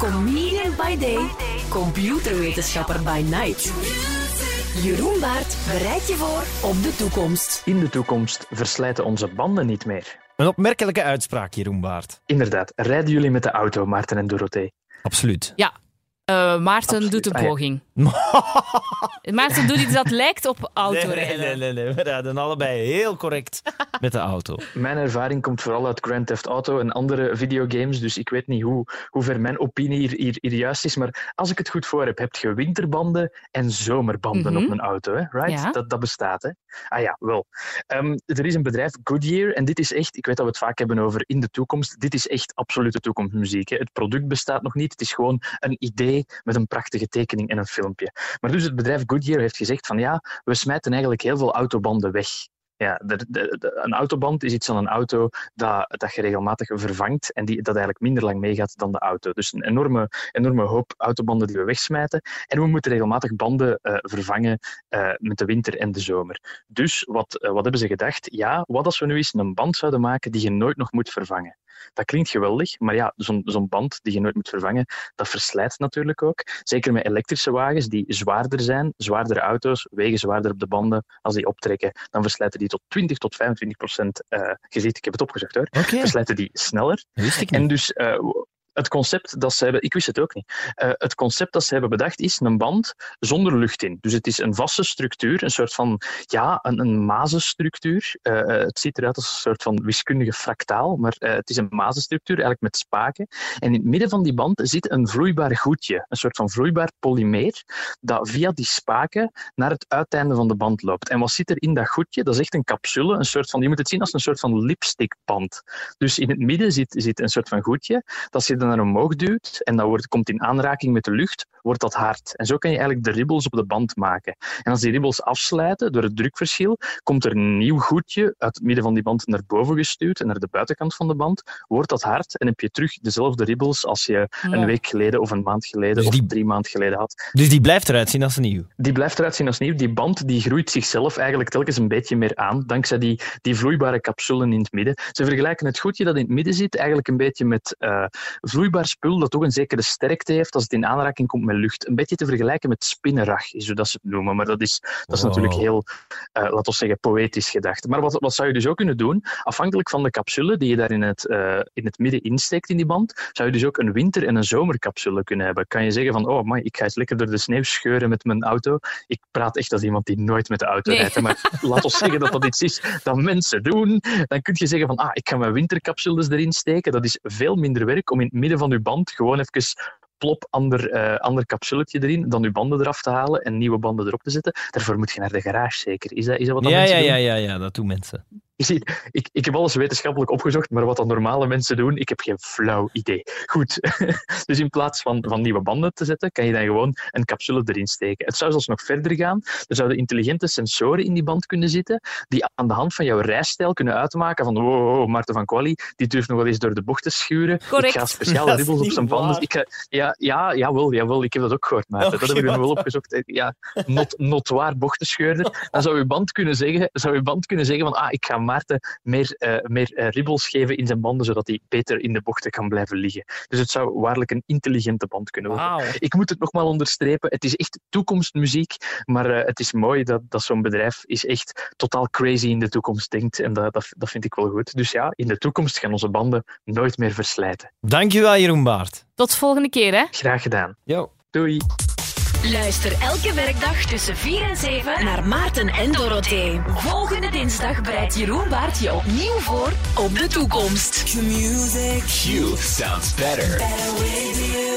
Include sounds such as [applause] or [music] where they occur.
Comedian by day, computerwetenschapper by night. Jeroen Baart bereidt je voor op de toekomst. In de toekomst verslijten onze banden niet meer. Een opmerkelijke uitspraak, Jeroen Baart. Inderdaad, rijden jullie met de auto, Maarten en Dorothee? Absoluut. Ja. Uh, Maarten Absoluut. doet een Ah, ja. poging. [laughs] Maarten doet iets dat lijkt op Nee, autorijden. nee, nee, nee, we rijden allebei heel correct met de auto. Mijn ervaring komt vooral uit Grand Theft Auto en andere videogames, dus ik weet niet hoe, hoe ver mijn opinie hier, hier, hier juist is. Maar als ik het goed voor heb, heb je winterbanden en zomerbanden Mhm. op een auto. Hè? Right? Ja. Dat, dat bestaat. Hè? Ah ja, wel. Ehm, er is een bedrijf, Goodyear, en dit is echt, ik weet dat we het vaak hebben over in de toekomst, dit is echt absolute toekomstmuziek. Hè? Het product bestaat nog niet, het is gewoon een idee met een prachtige tekening en een filmpje. Maar dus het bedrijf Goodyear heeft gezegd van ja, we smijten eigenlijk heel veel autobanden weg. Ja, een autoband is iets aan een auto dat, dat je regelmatig vervangt en die, dat eigenlijk minder lang meegaat dan de auto. Dus een enorme, enorme hoop autobanden die we wegsmijten. En we moeten regelmatig banden eh, vervangen eh, met de winter en de zomer. Dus wat, eh, wat hebben ze gedacht? Ja, wat als we nu eens een band zouden maken die je nooit nog moet vervangen? Dat klinkt geweldig, maar ja, zo'n zo'n band die je nooit moet vervangen, dat verslijt natuurlijk ook. Zeker met elektrische wagens die zwaarder zijn, zwaardere auto's, wegen zwaarder op de banden. Als die optrekken, dan verslijten die tot 20 tot 25 procent. je ziet, ik heb het opgezocht hoor. Oké, Verslijten die sneller. En dus eh, het concept dat ze hebben, ik wist het ook niet. Eh, het concept dat ze hebben bedacht is een band zonder lucht in. Dus het is een vaste structuur, een soort van, ja, een, een mazenstructuur. Eh, eh, het ziet eruit als een soort van wiskundige fractaal, maar het is een mazenstructuur, eigenlijk met spaken. En in het midden van die band zit een vloeibaar goedje, een soort van vloeibaar polymeer, dat via die spaken naar het uiteinde van de band loopt. En wat zit er in dat goedje? Dat is echt een capsule, een soort van, je moet het zien als een soort van lipstickband. Dus in het midden zit, zit een soort van goedje, dat je dat naar omhoog duwt en dat wordt, komt in aanraking met de lucht, wordt dat hard. En zo kan je eigenlijk de ribbels op de band maken. En als die ribbels afsluiten door het drukverschil, komt er een nieuw goedje uit het midden van die band naar boven gestuurd en naar de buitenkant van de band, wordt dat hard en heb je terug dezelfde ribbels als je een week geleden of een maand geleden Dus of die- drie maanden geleden had. Dus die blijft eruit zien als nieuw. Die blijft eruit zien als nieuw. Die band die groeit zichzelf eigenlijk telkens een beetje meer aan, dankzij die, die vloeibare capsulen in het midden. Ze vergelijken het goedje dat in het midden zit eigenlijk een beetje met eh, vloeibaar spul dat ook een zekere sterkte heeft als het in aanraking komt met lucht. Een beetje te vergelijken met spinnenrag, is hoe dat ze het noemen. Maar dat is, dat is Wow. natuurlijk heel, eh laten we zeggen, poëtisch gedacht. Maar wat, wat zou je dus ook kunnen doen? Afhankelijk van de capsule die je daar in het, eh, in het midden insteekt in die band, zou je dus ook een winter- en een zomercapsule kunnen hebben. Kan je zeggen van, oh man, ik ga eens lekker door de sneeuw scheuren met mijn auto. Ik praat echt als iemand die nooit met de auto Nee. rijdt. Maar laat ons zeggen dat dat iets is dat mensen doen. Dan kun je zeggen van, ah, ik ga mijn wintercapsules erin steken. Dat is veel minder werk om in het midden van je band gewoon even plop ander, eh, ander capsuletje erin, dan je banden eraf te halen en nieuwe banden erop te zetten. Daarvoor moet je naar de garage zeker. Is dat, is dat wat dat Ja, mensen ja, doen? ja, ja, ja, dat doen mensen. [laughs] Je ziet, ik, ik heb alles wetenschappelijk opgezocht, maar wat dat normale mensen doen, ik heb geen flauw idee. Goed, [laughs] dus in plaats van, van nieuwe banden te zetten, kan je dan gewoon een capsule erin steken. Het zou zelfs nog verder gaan. Er zouden intelligente sensoren in die band kunnen zitten, die aan de hand van jouw rijstijl kunnen uitmaken van wow, wow, Maarten van Quali, die durft nog wel eens door de bocht te schuren. Correct. Ik ga speciale ribbels op zijn banden. Ik ga, ja, ja, jawel, jawel, ik heb dat ook gehoord, Maarten. dat heb ik nog wel wat- opgezocht. Eh, Ja, not, notoir bochtenscheurder. Dan zou je band kunnen zeggen, zou je band kunnen zeggen van ah, ik ga Maarten meer, eh, meer eh, ribbels geven in zijn banden, zodat hij beter in de bochten kan blijven liggen. Dus het zou waarlijk een intelligente band kunnen worden. Ik moet het nogmaal onderstrepen, het is echt toekomstmuziek, maar eh, het is mooi dat, dat zo'n bedrijf is echt totaal crazy in de toekomst denkt en dat, dat, dat vind ik wel goed. Dus ja, in de toekomst gaan onze banden nooit meer verslijten. Dankjewel, Jeroen Baart. Tot volgende keer, hè. Graag gedaan. Yo. Doei. Luister elke werkdag tussen 4 en 7 naar Maarten en Dorothee. Volgende dinsdag bereidt Jeroen Baart je opnieuw voor op de toekomst. Q sounds better.